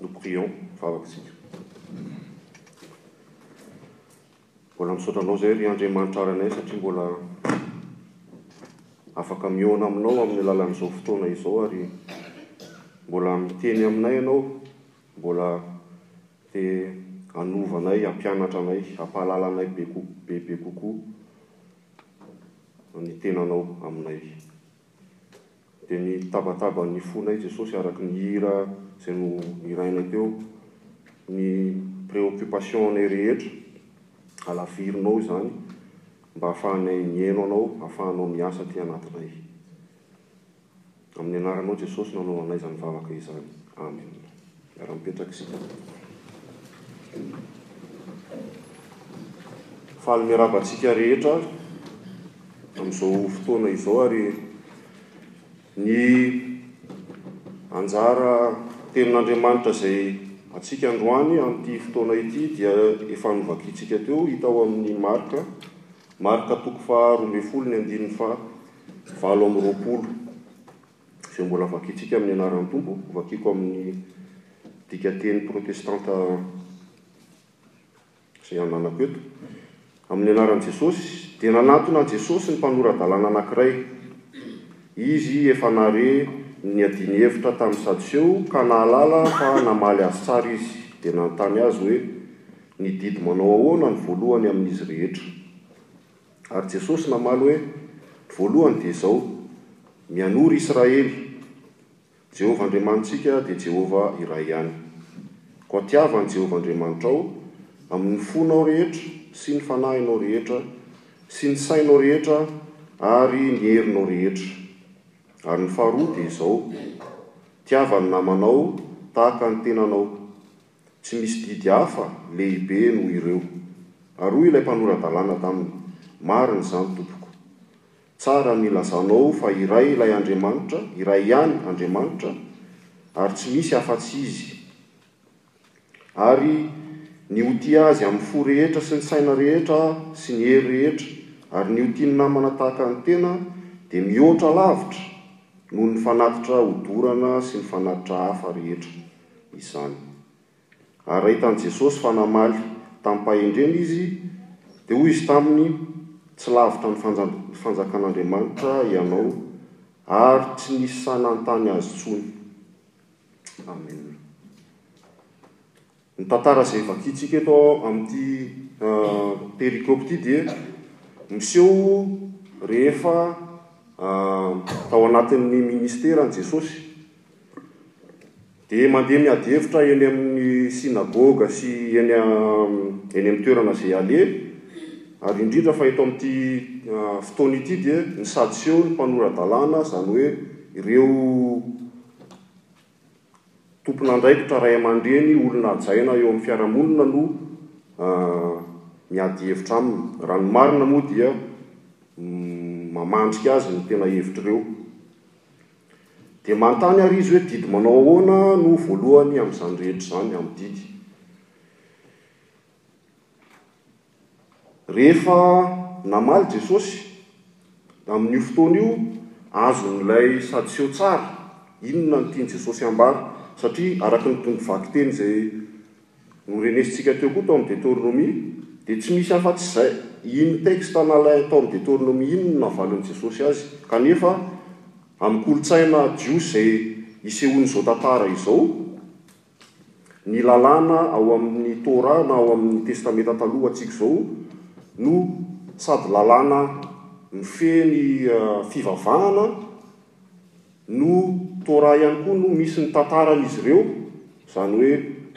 Nous prions for our country Mbola misaotra anao izay ry Andriamanitra ranay satria mbola afaka mihaona aminao amin'ny alalan'izao fotoana izao ary mbola miteny aminay ianao mbola te hanova anay hampianatra anay hampahalala anay bebe kokoa ny tenanao aminay Dia nitabataba ny fona i Jesosy araka ny hira izay nohirainay teo, Ny préoccupation-nay rehetra, alavirinao izany mba hahafahanay mihaino Anao, hahafahanao miasa aty anatinay. Amin'ny Anaranao Jesosy no nanaovanay izany vavaka izany. Amen. Miara-mipetraka isika. Faly miarahaba antsika rehetra amin'izao fotoana izao ary ny anjara tenin'Andriamanitra izay antsika androany amin'ity fotoana ity dia efa novakintsika teo, hita ao amin'ny Marka, Marka toko faha roa ambin'ny folo ny andininy faha valo amby roapolo. izay mbola vakintsika amin'ny anaran'ny Tompo, vakiko amin'ny dikanteny protestanta izay ananako eto, amin'ny anaran'i Jesosy, dia nanatona an'i Jesosy ny mpanora-dalàna anankiray. Izy efa nahare ny adiny hevitra tamin'ny Sadoseo ka nahalala fa namaly azy tsara izy, dia nanontany azy hoe, Ny didy manao ahoana no voalohany amin'izy rehetra? Ary Jesosy namaly hoe, Voalohany dia izao, Mianoro i Israely. Jehovah Andriamanitsika dia Jehovah iray ihany. Koa tiavo an'i Jehovah Andriamanitrao amin' ny fonao rehetra sy ny fanahinao rehetra sy ny sainao rehetra ary ny herinao rehetra. Ary ny faharoa dia izao, Tiava ny namanao tahaka ny tenanao. Tsy misy didy hafa lehibe noho ireo. Ary hoy ilay mpanora-dalàna taminy, Marina izany, tompoko. Tsara ny ilazanao fa iray ilay Andriamanitra, iray ihany Andriamanitra, ary tsy misy afa-tsy Izy. Ary ny ho tia Azy amin'ny fo rehetra sy ny saina rehetra sy ny hery rehetra, ary ny ho tia ny namana tahaka ny tena, dia mihoatra lavitra noho ny fanatitra hodorana sy ny fanatitra hafa rehetra. izany. Ary raha hitan'i Jesosy fa namaly tamim-pahendrena izy, dia hoy izy taminy, Tsy lavitra ny fanjakan'Andriamanitra ianao, ary tsy nisy sahy nanontany azy intsony. Amen. Ny tantara izay vakintsika eto amin'ity perikopy ity dia miseho rehefa tao anatin'ny ministeran'i Jesosy. Dia mandeha miady hevitra eny amin'ny synagoga sy eny eny amin'ny toerana izay aleha, ary indrindra fa eto amin'ity fotoana ity dia ny Sadoseo, ny mpanora-dalàna, izany hoe ireo tompon'andraikitra ray aman-dreny olona hajaina eo amin'ny fiarahamonina no miady hevitra aminy. Raha ny marina moa dia mamandrika azy ny tena hevitr'ireo. Dia manontany àry izy hoe, Didy manao ahoana no voalohany amin'izany rehetra izany, amin'ny didy? Rehefa namaly Jesosy, amin'io fotoana io, azon'ilay Sadioseo tsara inona no tian'i Jesosy hambara, satria araka ny tongo vakiteny izay Norenesintsika teo koa tao amin'ny Detornomia, dia tsy misy afa-tsy izay, iny texte nalainy tao amin'ny Detornomia iny no navalin'i Jesosy azy. Kanefa, amin'ny kolontsaina jiosy izay isehoan'izao tantara izao, ny Lalàna ao amin'ny Torah na ao amin'ny Testamenta Taloha ho antsika izao no sady lalàna mifehy ny fivavahana, No Torah ihany koa no misy ny tantaran'izy ireo, izany hoe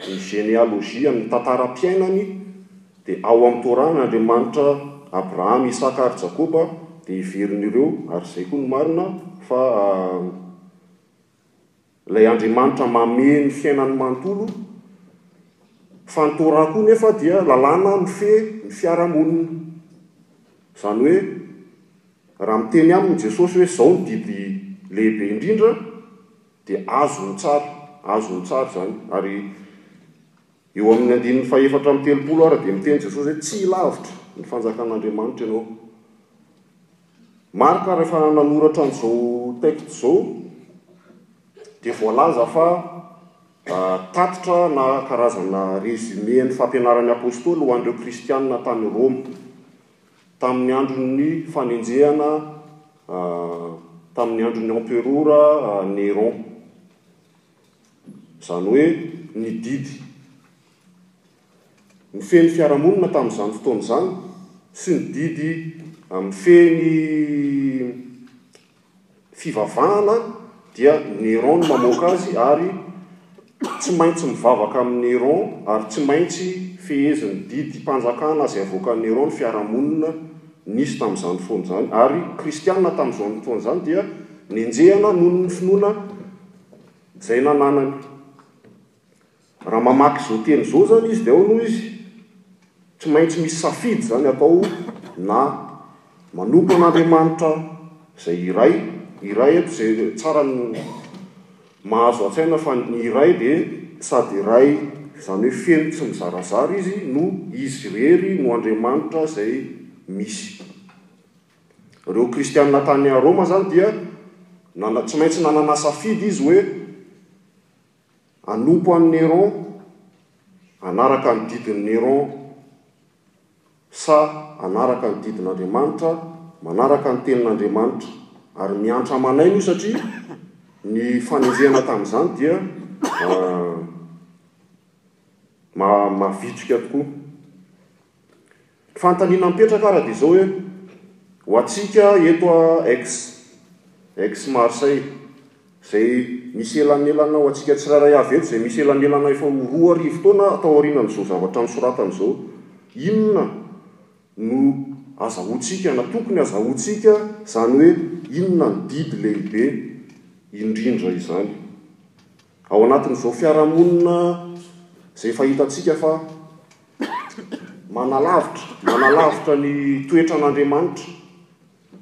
ny genealogie ny tantaram-piainany, dia ao amin'ny Torah an' Andriamanitra Abrahama, Isaka ary Jakoba dia heverin'ireo ary izay koa no marina fa Ilay Andriamanitra mamehy ny fiainany manontolo, fa ny Torah koa nefa dia lalàna mifehy ny fiarahamonina. Izany hoe, raha miteny aminy Jesosy hoe izao no didy lehibe indrindra dia azony tsara, azony tsara izany, ary Eo amin'ny andininy fahefatra amby telopolo àry dia miteny Jesosy hoe, Tsy lavitra ny fanjakan'Andriamanitra ianao. Marka rehefa nanoratra an'izao texte izao dia voalaza fa tatitra na karazana résumé an'ny fampianaran'ny Apostoly ho an'ireo kristiana tany Roma tamin'ny andron'ny fanenjehana tamin'ny andron'ny emperora Néron. izany hoe ny didy mifehy ny fiarahamonina tamin'izany fotoana izany sy ny didy mifehy ny fivavahana dia Néron no mamoaka azy ary tsy maintsy mivavaka amin'i Néron ary tsy maintsy fehezin'ny didim-panjakana izay avoakan'i Néron ny fiarahamonina nisy tamin'izany fotoana izany ary kristiana tamin'izany fotoana izany dia nenjehana noho ny finoana izay nananany. Raha mamaky izao teny izao izany izy dia aona hoy izy? Tsy maintsy misy safidy izany atao na manompo an'Andriamanitra izay iray, iray eto izay tsara no mahazo an-tsaina fa ny iray dia sady iray izany hoe feno tsy mizarazara izy no izy irery no Andriamanitra izay misy. Ireo kristiana tany Roma izany dia nana, tsy maintsy nanana safidy izy hoe hanompo an'i Néron, hanaraka ny didin'i Néron, sa hanaraka ny didin'Andriamanitra, manaraka ny tenin'Andriamanitra. Ary miantra aman'aina io satria ny fanenjehana tamin'izany dia mavitrika tokoa. Fanontaniana mipetraka ara dia izao hoe, ho antsika eto a Aix, Aix Marseille, izay misy elanelana ho antsika tsirairay avy eto izay misy elanelana efa ho roa arivo taona taorianan'izao zavatra nosoratana izao, inona no azahoantsika na tokony azahoantsika izany hoe inona ny didy lehibe indrindra izany ao anatin'izao fiarahamonina izay efa hitantsika fa Manalavitra, manalavitra ny toetran'Andriamanitra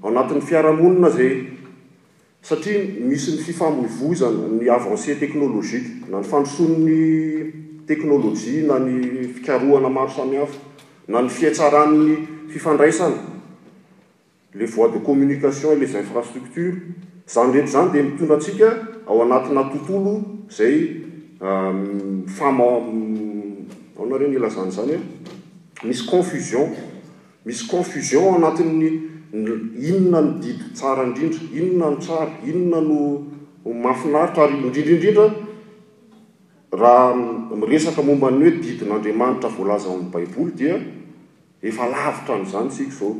ao anatin'ny fiarahamonina izay satria misy ny fifamoivoizana, ny avancée technologique, na ny fandrosoan'ny teknolojia, na ny fikarohana maro samihafa, na ny fihatsaran'ny fifandraisana. les voies de communication et les infrastructures, izany rehetra izany dia mitondra antsika ao anatina tontolo izay mifama ahoana re ny ilazana izany an? misy confusion, misy confusion ao anatin'ny inona no didy tsara indrindra, inona no tsara, inona no mahafinaritra ary indrindra indrindra raha miresaka momba ny hoe didin'Andriamanitra voalaza ao amin'ny baiboly dia Efa lavitra an'izany isika izao.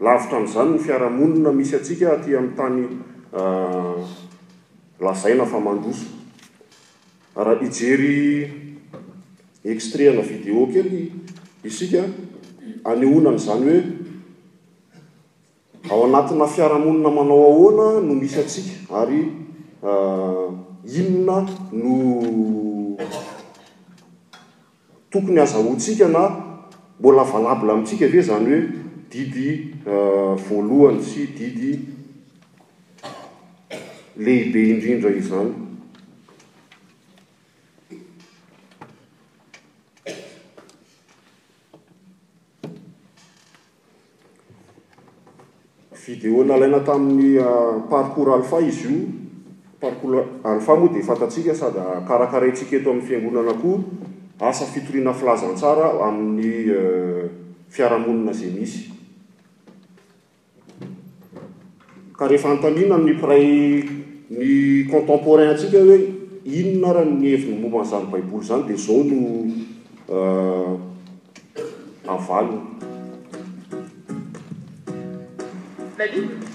Lavitra an'izany ny fiarahamonina misy antsika aty amin'ny tany lazaina fa mandroso. Raha hijery extrait ana vidéo kely isika hanehoana an'izany hoe ao anatina fiarahamonina manao ahoana no misy antsika ary inona no Tokony hazahoantsika na mbola valable amintsika ve izany hoe didy voalohany sy didy lehibe indrindra izany. Vidéo nalaina tamin'ny Parcours Alpha izy io. Parcours Alpha moa dia fantatsika sady karakaraintsika eto amin'ny Fiangonana koa, asa fitoriana filazantsara amin'ny fiarahamonina izay misy. Ka rehefa anontaniana amin'ny mpiray ny contemporain antsika hoe inona ary ny heviny momba an'izany Baiboly izany dia izao no avaliny. La Bible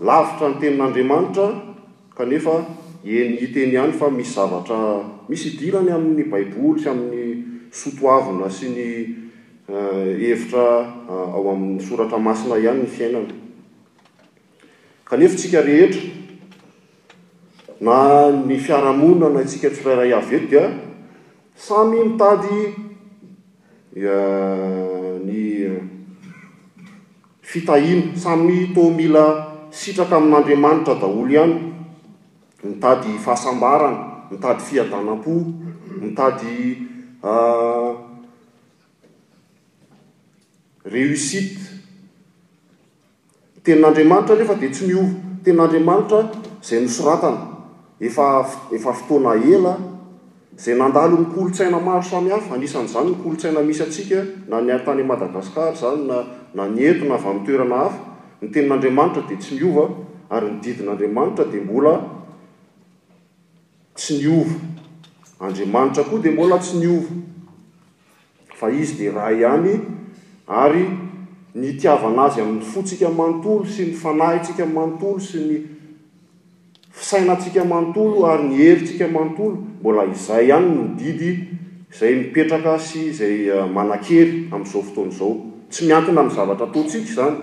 Lavitra ny tenin'Andriamanitra kanefa eny hiteny ihany fa misy zavatra misy idirany amin'ny baiboly sy amin'ny sotoavina sy ny hevitra ao amin'ny soratra masina ihany ny fiainana. Kanefa tsika rehetra na ny fiarahamonina na tsika tsirairay avy eto dia samy mitady ny fitahiana, samy toa mila sitraka amin'Andriamanitra daholo ihany, mitady fahasambarana, mitady fiadanam-po, mitady réussite. Ny tenin'Andriamanitra anefa dia tsy miova, ny tenin'Andriamanitra izay nosoratana efa efa fotoana ela, izay nandalo ny kolontsaina maro samihafa, anisan'izany ny kolontsaina misy antsika na ny tany Madagascar izany na na ny eto na avy amin'ny toerana hafa, ny tenin'Andriamanitra dia tsy miova ary ny didin'Andriamanitra dia mbola tsy niova, Andriamanitra koa dia mbola tsy niova. fa Izy dia iray ihany, ary ny hitiavana Azy amin'ny fontsika manontolo sy ny fanahintsika manontolo sy ny fisainantsika manontolo ary ny herintsika manontolo, mbola izay ihany no didy izay mipetraka sy izay eh, manan-kery amin'izao fotoana izao. Tsy miankina amin'ny zavatra ataontsika izany,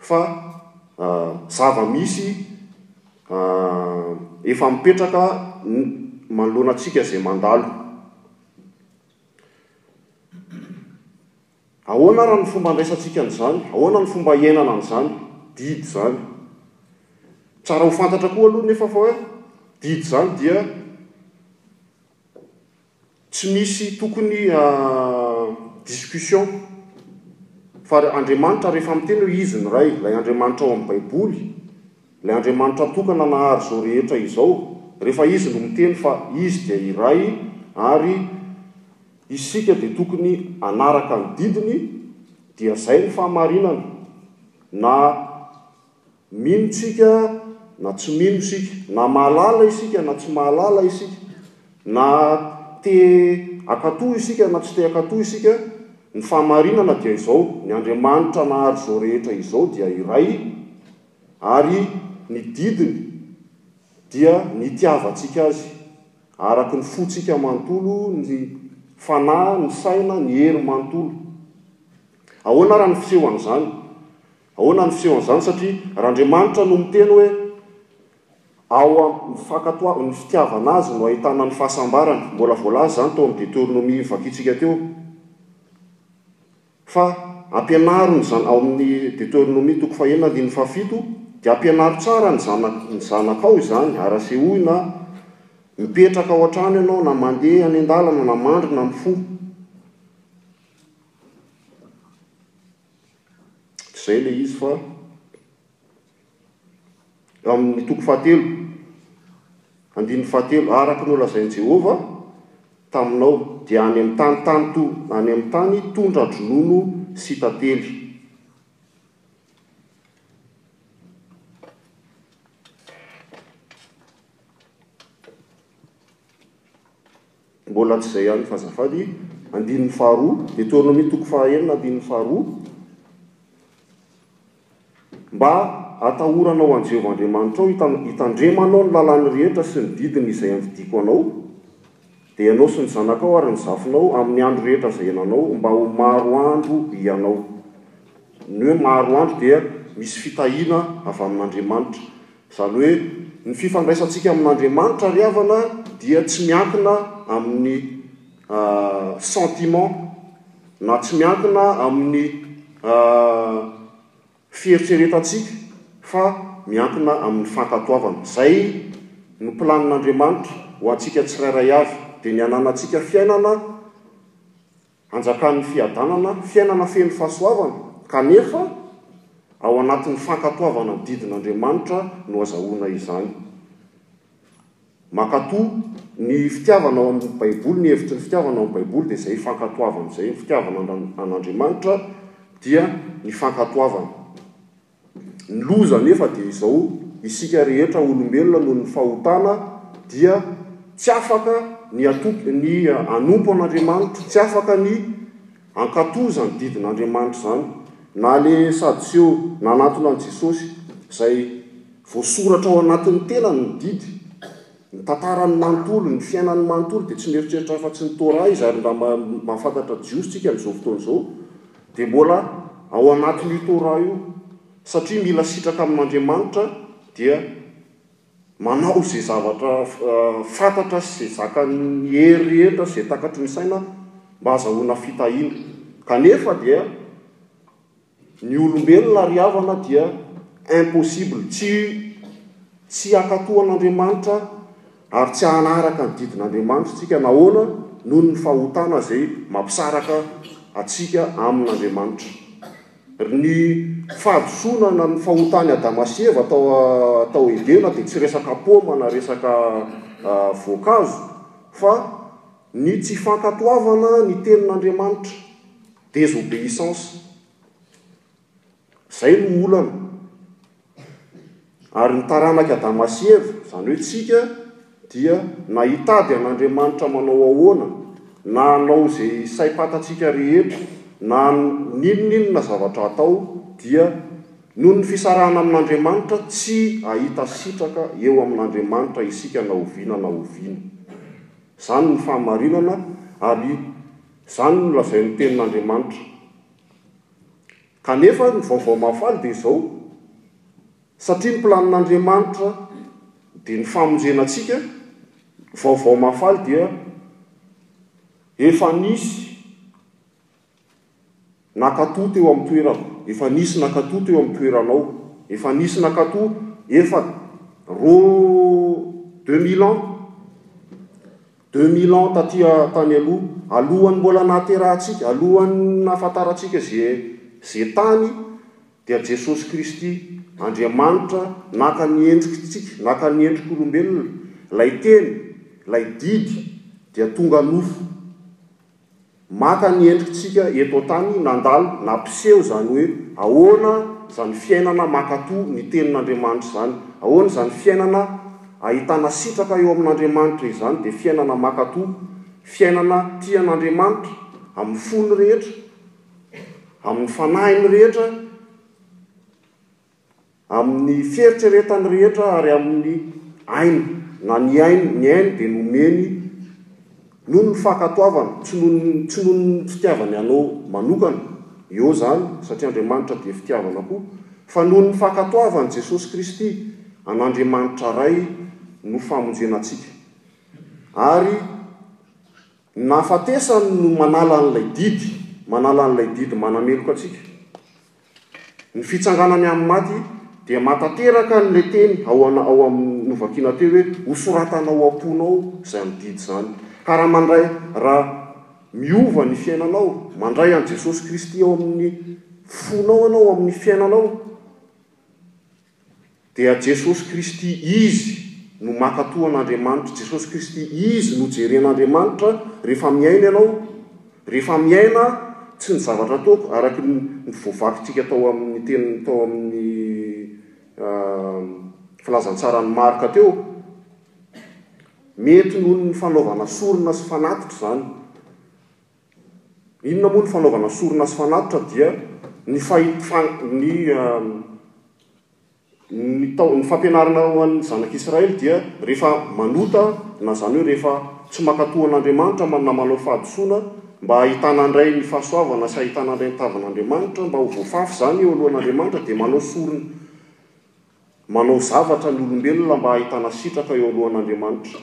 fa zava-misy efa mipetraka manoloana antsika izay mandalo. Ahoana ary ny fomba handraisantsika an'izany? Ahoana ny fomba hiainana an'izany didy izany? Tsara ho fantatra koa aloha anefa fa hoe didy izany dia Tsy misy tokony discussion fa Andriamanitra rehefa miteny hoe Izy ny Ray, ilay Andriamanitra ao amin'ny baiboly, ilay Andriamanitra tokana nahary izao rehetra izao, rehefa Izy no miteny fa Izy dia iray ary isika dia tokony hanaraka ny didiny dia izay ny fahamarinana na Mino isika na tsy mino isika, na mahalala isika na tsy mahalala isika, na te hankatò isika na tsy te hankatò isika, ny fahamarinana dia izao, ny Andriamanitra nahary izao rehetra izao dia iray, ary ny didiny dia ny hitiavantsika Azy araka ny fontsika manontolo, ny fanahy, ny saina, ny hery manontolo. Ahoana ary ny fisehon'izany? Ahoana ny fihon'izany satria raha Andriamanitra no miteny hoe ao amin'ny fankatoav ny fitiavana Azy no ahitana ny fahasambarana, mbola voalaza izany tao amin'ny Deteronomia novakiantsika teo fa ampianaro ny zan ao amin'ny Deteronomia toko fahenina andininy fahafito dia ampianaro tsara ny zanak ny zanakao izany ary asehoy na mipetraka ao an-trano ianao na mandeha any an-dalana na mandry na mifoha. Izay ilay izy fa amin'ny toko fahatelo, andininy fahatelo, araka ny nolazain'i Jehovah taminao, dia any amin'ny tany tany to, any amin'ny tany tondra-dronono sy tantely. Mbola tsy izay ihany fa azafady, andininy faharoa, Deteronomia toko fahaenina andininy faharoa, Mba hatahoranao an'i Jehovah Andriamanitrao, hitandremanao ny lalàny rehetra sy ny didiny izay andidiako anao, dia ianao sy ny zanakao ary ny zafinao amin'ny andro rehetra izay henanao, mba ho maro andro hianao. Ny hoe maro andro dia misy fitahiana avy amin'Andriamanitra. Izany hoe, ny fifandraisantsika amin'Andriamanitra ry havana dia tsy miankina amin'ny sentiment na tsy miankina amin'ny fieritreretantsika fa miankina amin'ny fankatoavana. Izay no planin'Andriamanitra ho antsika tsirairay avy, dia ny hananantsika fiainana. hanjakan'ny fiadanana, fiainana feno fahasoavana, kanefa ao anatin'ny fankatoavana ny didin'Andriamanitra no azahoana izany. Mankatò ny fitiavana ao amin'ny Baiboly, ny hevitry ny fitiavana ao amin'ny Baiboly dia izay fankatoavana izay, ny fitiavana an'Andriamanitra dia ny fankatoavana. Ny loza anefa dia izao, isika rehetra olombelona noho ny fahotana dia tsy afaka ny hanompo an'Andriamanitra, tsy afaka ny hankato izany didin'Andriamanitra izany. Na ilay Sadoseo nanatona an'i Jesosy, izay voasoratra ao anatin'ny tenany ny didy, ny tantarany manontolo, ny fiainany manontolo dia tsy mieritreritra afa-tsy ny Torah izy, ary raha mahafantatra Jiosy tsika amin'izao fotoana izao, Dia mbola ao anatin'io Torah io, satria mila sitraka amin'Andriamanitra dia manao izay zavatra fantatra sy izay zakan'ny hery rehetra sy izay takatry ny saina mba hazahoana fitahiana. Kanefa dia ny olombelona ary havana dia impossible, tsy tsy hankatò an'Andriamanitra Ary tsy hanaraka ny didin'Andriamanitra isika. Nahoana? Noho ny fahotana izay mampisaraka antsika amin'Andriamanitra. Ry ny fahadisoana na ny fahotan'i Adama sy Eva tao tao Edena dia tsy resaka paoma na resaka voankazo fa ny tsy fankatoavana ny tenin'Andriamanitra, désobéissance. Izay no olana. Ary ny taranak'i Adama sy Eva, izany hoe tsika, dia na hitady an'Andriamanitra manao ahoana, na hanao izay saim-pantatsika rehetra, na n'inon'inona zavatra atao, dia noho ny fisarahana amin'Andriamanitra, tsy hahita sitraka eo amin'Andriamanitra isika na oviana na oviana. Izany no fahamarinana, ary izany no lazain'ny Tenin'Andriamanitra. Kanefa ny vaovao mahafaly dia izao, satria ny planin'Andriamanitra dia ny famonjena antsika, vaovao mahafaly dia efa nisy nakato teo amin'ny toerako, efa nisy nakato teo amin'ny toeranao, efa nisy nakato efa roa deux mille ans Deux mille ans taty tany aloha, alohan'ny mbola nahaterahantsika, alohan'ny nahafantarantsika ze ze tany, dia Jesosy Kristy, Andriamanitra naka ny endrikintsika, naka ny endrik'olombelona, lay Teny, lay Didy dia tonga nofo. Maka ny endritsika eto an-tany nandalo na mpiseho izany hoe ahoana izany fiainana mankatò ny Tenin'Andriamanitra izany, ahoana izany fiainana ahitana sitraka eo amin'Andriamanitra izany, dia fiainana mankatò, fiainana tia an'Andriamanitra amin'ny fony rehetra, amin'ny fanahiny rehetra. Amin'ny fieritreretany rehetra ary amin'ny ainy, na ny ainy, ny ainy dia nomeny noho ny fankatoavana, tsy noho ny, tsy noho ny fitiavany anao manokana, eo izany, satria Andriamanitra dia fitiavana koa, fa noho ny fankatoavany Jesosy Kristy an'Andriamanitra Ray no famonjena antsika. Ary ny nahafatesany no manala an'ilay didy, manala an'ilay didy manameloka antsika. Ny fitsanganany amin'ny maty dia mahatanteraka an'ilay teny ao an ao am novakiana teo hoe hosoratana ao am-ponao izany didy izany. Ka raha mandray raha miova ny fiainanao, mandray an'i Jesosy Kristy ao amin'ny fonao ianao, ao amin'ny fiainanao, Dia Jesosy Kristy Izy no mankatoa an'Andriamanitra, Jesosy Kristy Izy no jeren'Andriamanitra rehefa miaina ianao, rehefa miaina tsy ny zavatra ataoko araka ny voavakintsika tao amin'ny teny tao amin'ny filazantsaran'i Marka teo. Mety noho ny fanaovana sorona sy fanatitra izany. Inona moa ny fanaovana sorona sy fanatitra dia ny fahitany ny tao ny fampianarana ho an'ny zanak'israely dia rehefa manota na zany hoe rehefa tsy mankatoa an'Andriamanitra man na manao fahadisoana mba hahitana indray ny fahasoavana sy hahitana indray ny tavan'Andriamanitra mba ho voafafy zany eo alohan'Andriamanitra dia manao sorona manao zavatra ny olombelona mba hahitana sitraka eo alohan'Andriamanitra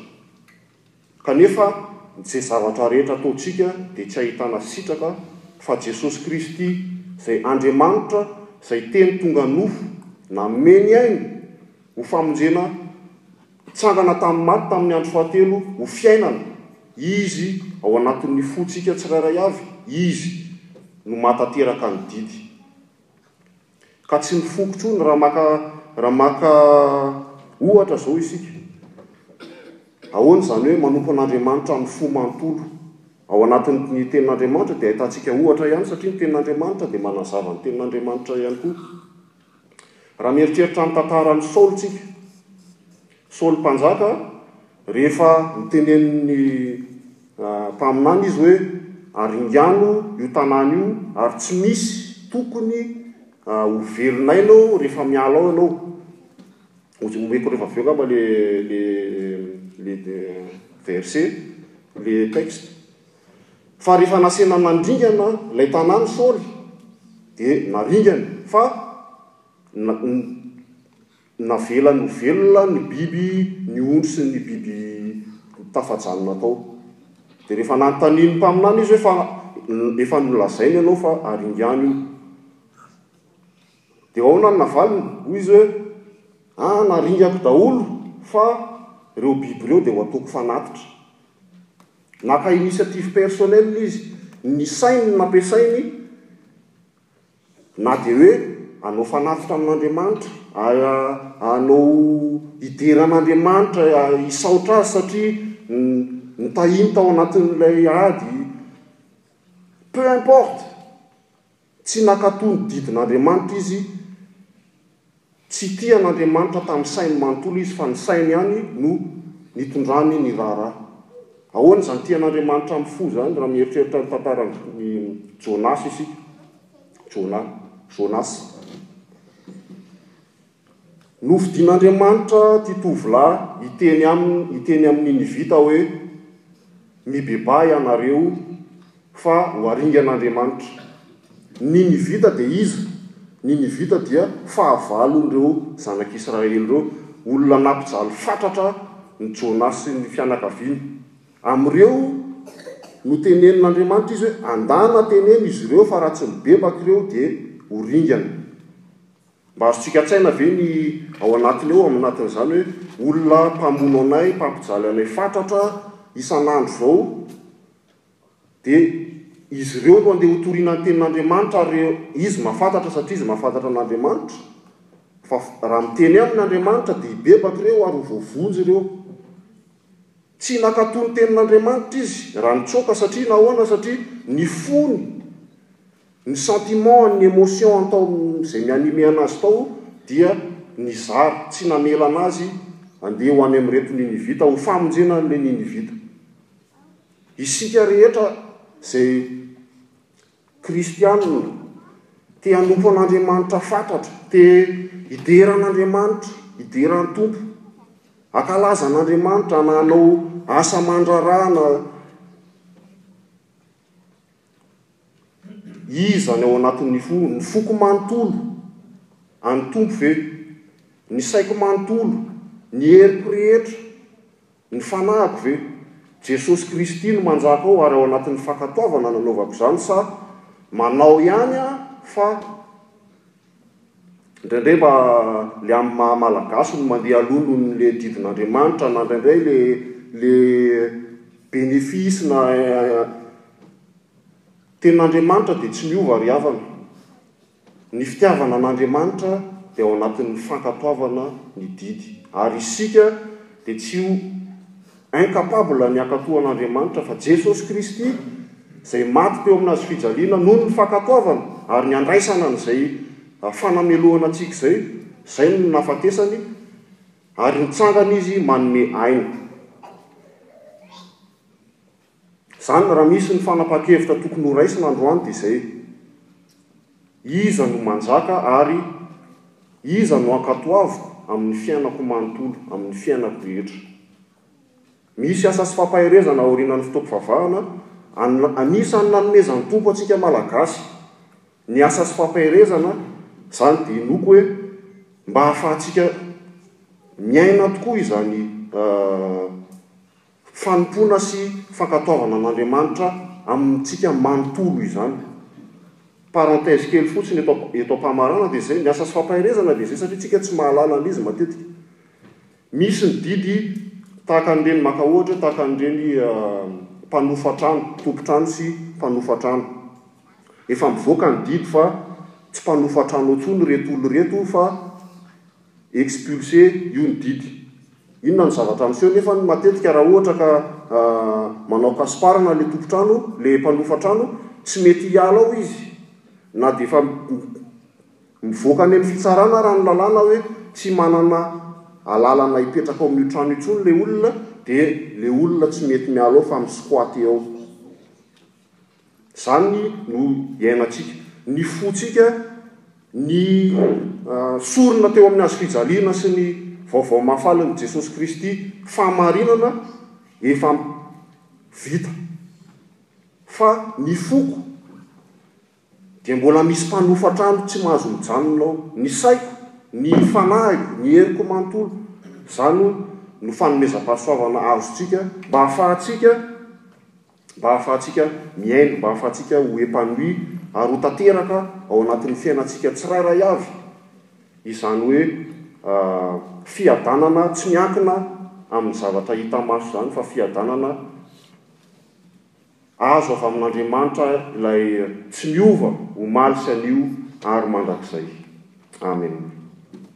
Kanefa, izay zavatra rehetra ataontsika dia tsy ahitana sitraka fa Jesosy Kristy, izay Andriamanitra izay Teny tonga nofo, nanome ny ainy ho famonjena, nitsangana tamin'ny maty tamin'ny andro fahatelo ho fiainana, Izy ao anatin'ny fontsika tsirairay avy, Izy no mahatanteraka ny didy. Ka tsy ny foko intsony raha maka raha maka ohatra izao isika. Ahoana izany hoe manompo an'Andriamanitra amin'ny fo manontolo? Ao anatin'ny Tenin'Andriamanitra dia ahitantsika ohatra ihany satria ny Tenin'Andriamanitra dia manazava ny Tenin'Andriamanitra ihany koa. Raha mieritreritra ny tantaran'i Saoly isika, Saoly Mpanjaka, rehefa nitenenin'ny mpaminany izy hoe, Aringano io tanàna io, ary tsy misy tokony ho velona aina ao rehefa miala ao ianao. Homeko rehefa avy eo angamba ilay verset, ilay texte. Fa rehefa nasehina nandringana ilay tanàna i Saoly, dia naringany. Fa Navelany ho velona ny biby, ny ondry sy ny biby tafajanona tao. Dia rehefa nanontanian'ny mpaminany izy hoe, Fa efa nolazaina ianao fa haringana io. Dia ahoana no navaliny? Hoy izy hoe, Aa, naringako daholo fa ireo biby ireo dia ho ataoko fanatitra. Naka initiative personnelle izy. Ny sainy no nampiasainy na dia hoe hanao fanatitra amin'Andriamanitra, hanao hidera an'Andriamanitra, hisaotra Azy satria nitahiny tao anatin'ilay ady, peu importe, tsy nankato ny didin'Andriamanitra izy. Tsy tia an'Andriamanitra tamin'ny sainy manontolo izy fa ny sainy ihany no nitondrany ny raharaha. Ahoana izany tia an'Andriamanitra amin'ny fo izany raha mieritreritra ny tantaran'i Jonasy isika? Jona, Jonasy. Nofidin'Andriamanitra ity tovolahy hiteny aminy hiteny amin'ny Ninivita hoe, Mibebaha ianareo, Fa ho aringan'Andriamanitra. Ny Nivita dia iza? Ny Nivita dia fahavalon'ireo zanak'Israely ireo, olona nampijaly fatratra ny Jonasy sy ny fianakaviany. Amin'ireo notenenin'Andriamanitra Izy hoe, Andana teneno izy ireo fa raha tsy mibebaka ireo dia ho ringana. Mba azontsika an-tsaina ve ny ao anatiny ao amin'ny natin'izany hoe olona mpamono anay, mpampijaly anay fatratra isan'andro izao? Dia izy ireo no andeha hotorina ny tenin'Andriamanitra ary izy mahafantatra satria izy mahafantatra an'Andriamanitra fa raha miteny aminy Andriamanitra dia hibebaka ireo ary ho voavonjy ireo. Tsy nankato ny tenin'Andriamanitra izy raha nitsoaka satria nahoana? Satria ny fony, ny sentiment-ny, ny emotion-ny tao amin'izay mi-animer anazy tao dia nizara, tsy namela anazy handeha ho any amin'ireto Ninivita ho famonjena an'ilay Ninivita. Isika rehetra izay kristianina, te hanompo an'Andriamanitra fatratra, te hidera an'Andriamanitra, hidera ny Tompo, hankalaza an'Andriamanitra na hanao asa aman-draharaha na Iza ny ao anatin'ny fo? Ny foko manontolo, An'ny Tompo ve? Ny saiko manontolo, Ny heriko rehetra? Ny fanahiko ve? Jesosy Kristy no manjaka ao ary ao anatin'ny fankatoavana nanaovako izany sa manao ihany aho fa Indraindray mba le amin'ny maha malagasy no mandeha aloha noho ny le didin'Andriamanitra na indraindray le le bénéfice na Tenin'Andriamanitra dia tsy miova ry havana. Ny fitiavana an'Andriamanitra dia ao anatin'ny fankatoavana ny didy ary isika dia tsy ho incapable ny hakato an'Andriamanitra fa Jesosy Kristy izay maty teo amina hazo fijaliana noho ny fankatoavana ary ny handraisana an'izay fanamelohana antsika izay, izay no nahafatesany ary nitsangana izy manome aina. Izany raha misy ny fanapahan-kevitra tokony ho raisina androany dia izay hoe, Iza no manjaka ary Iza no ankatoaviko amin'ny fiainako manontolo, amin'ny fiainako rehetra? Misy asa sy fampaherezana aorianan'ny fotoam-pivavahana, anisan'ny nanomezan'ny Tompo antsika Malagasy ny asa sy fampaherezana, izany dia inoako hoe mba hahafahantsika miaina tokoa izany fanompoana sy fankatoavana an'Andriamanitra amintsika manontolo izany. Parenthèse kely fotsiny eto eto am-pamarana dia izay, ny asa sy fampaherezana dia izay satria tsika tsy mahalala an'izy matetika. Misy ny didy tahaka an'ireny maka ohatra hoe tahaka an'ireny mpanofa trano, tompon-trano sy mpanofa trano. Efa mivoaka ny didy fa tsy mpanofa trano intsony ireto olona ireto fa. Expulser io ny didy. Inona no zavatra miseho nefa matetika raha ohatra ka manao kasiparana ilay tompon-trano, ilay mpanofa trano, tsy mety hiala ao izy na dia efa mivoaka any amin'ny fitsarana ara ny lalàna hoe tsy manana alalana hipetraka ao amin'io trano io intsony ilay olona dia ilay olona tsy mety miala ao fa mi-squatter ao. Izany no iainantsika. Ny fontsika ny sorona teo amin'ny hazo fijaliana sy ny Vaovao Mahafalin'i Jesosy Kristy, fahamarinana efa vita. Fa ny foko dia mbola misy mpanofa trano tsy mahazo mijanona ao. Ny saiko, ny fanahiko, ny heriko manontolo, izany no fanomezam-pahasoavana azontsika mba hahafahantsika mba hahafahantsika mihaino, mba hahafahantsika ho épanoui ary ho tanteraka ao anatin'ny fiainantsika tsirairay avy izany hoe fiadanana tsy miankina amin'ny zavatra hita maso izany fa fiadanana azo avy amin'Andriamanitra ilay tsy miova omaly sy anio ary mandrakizay. Amen.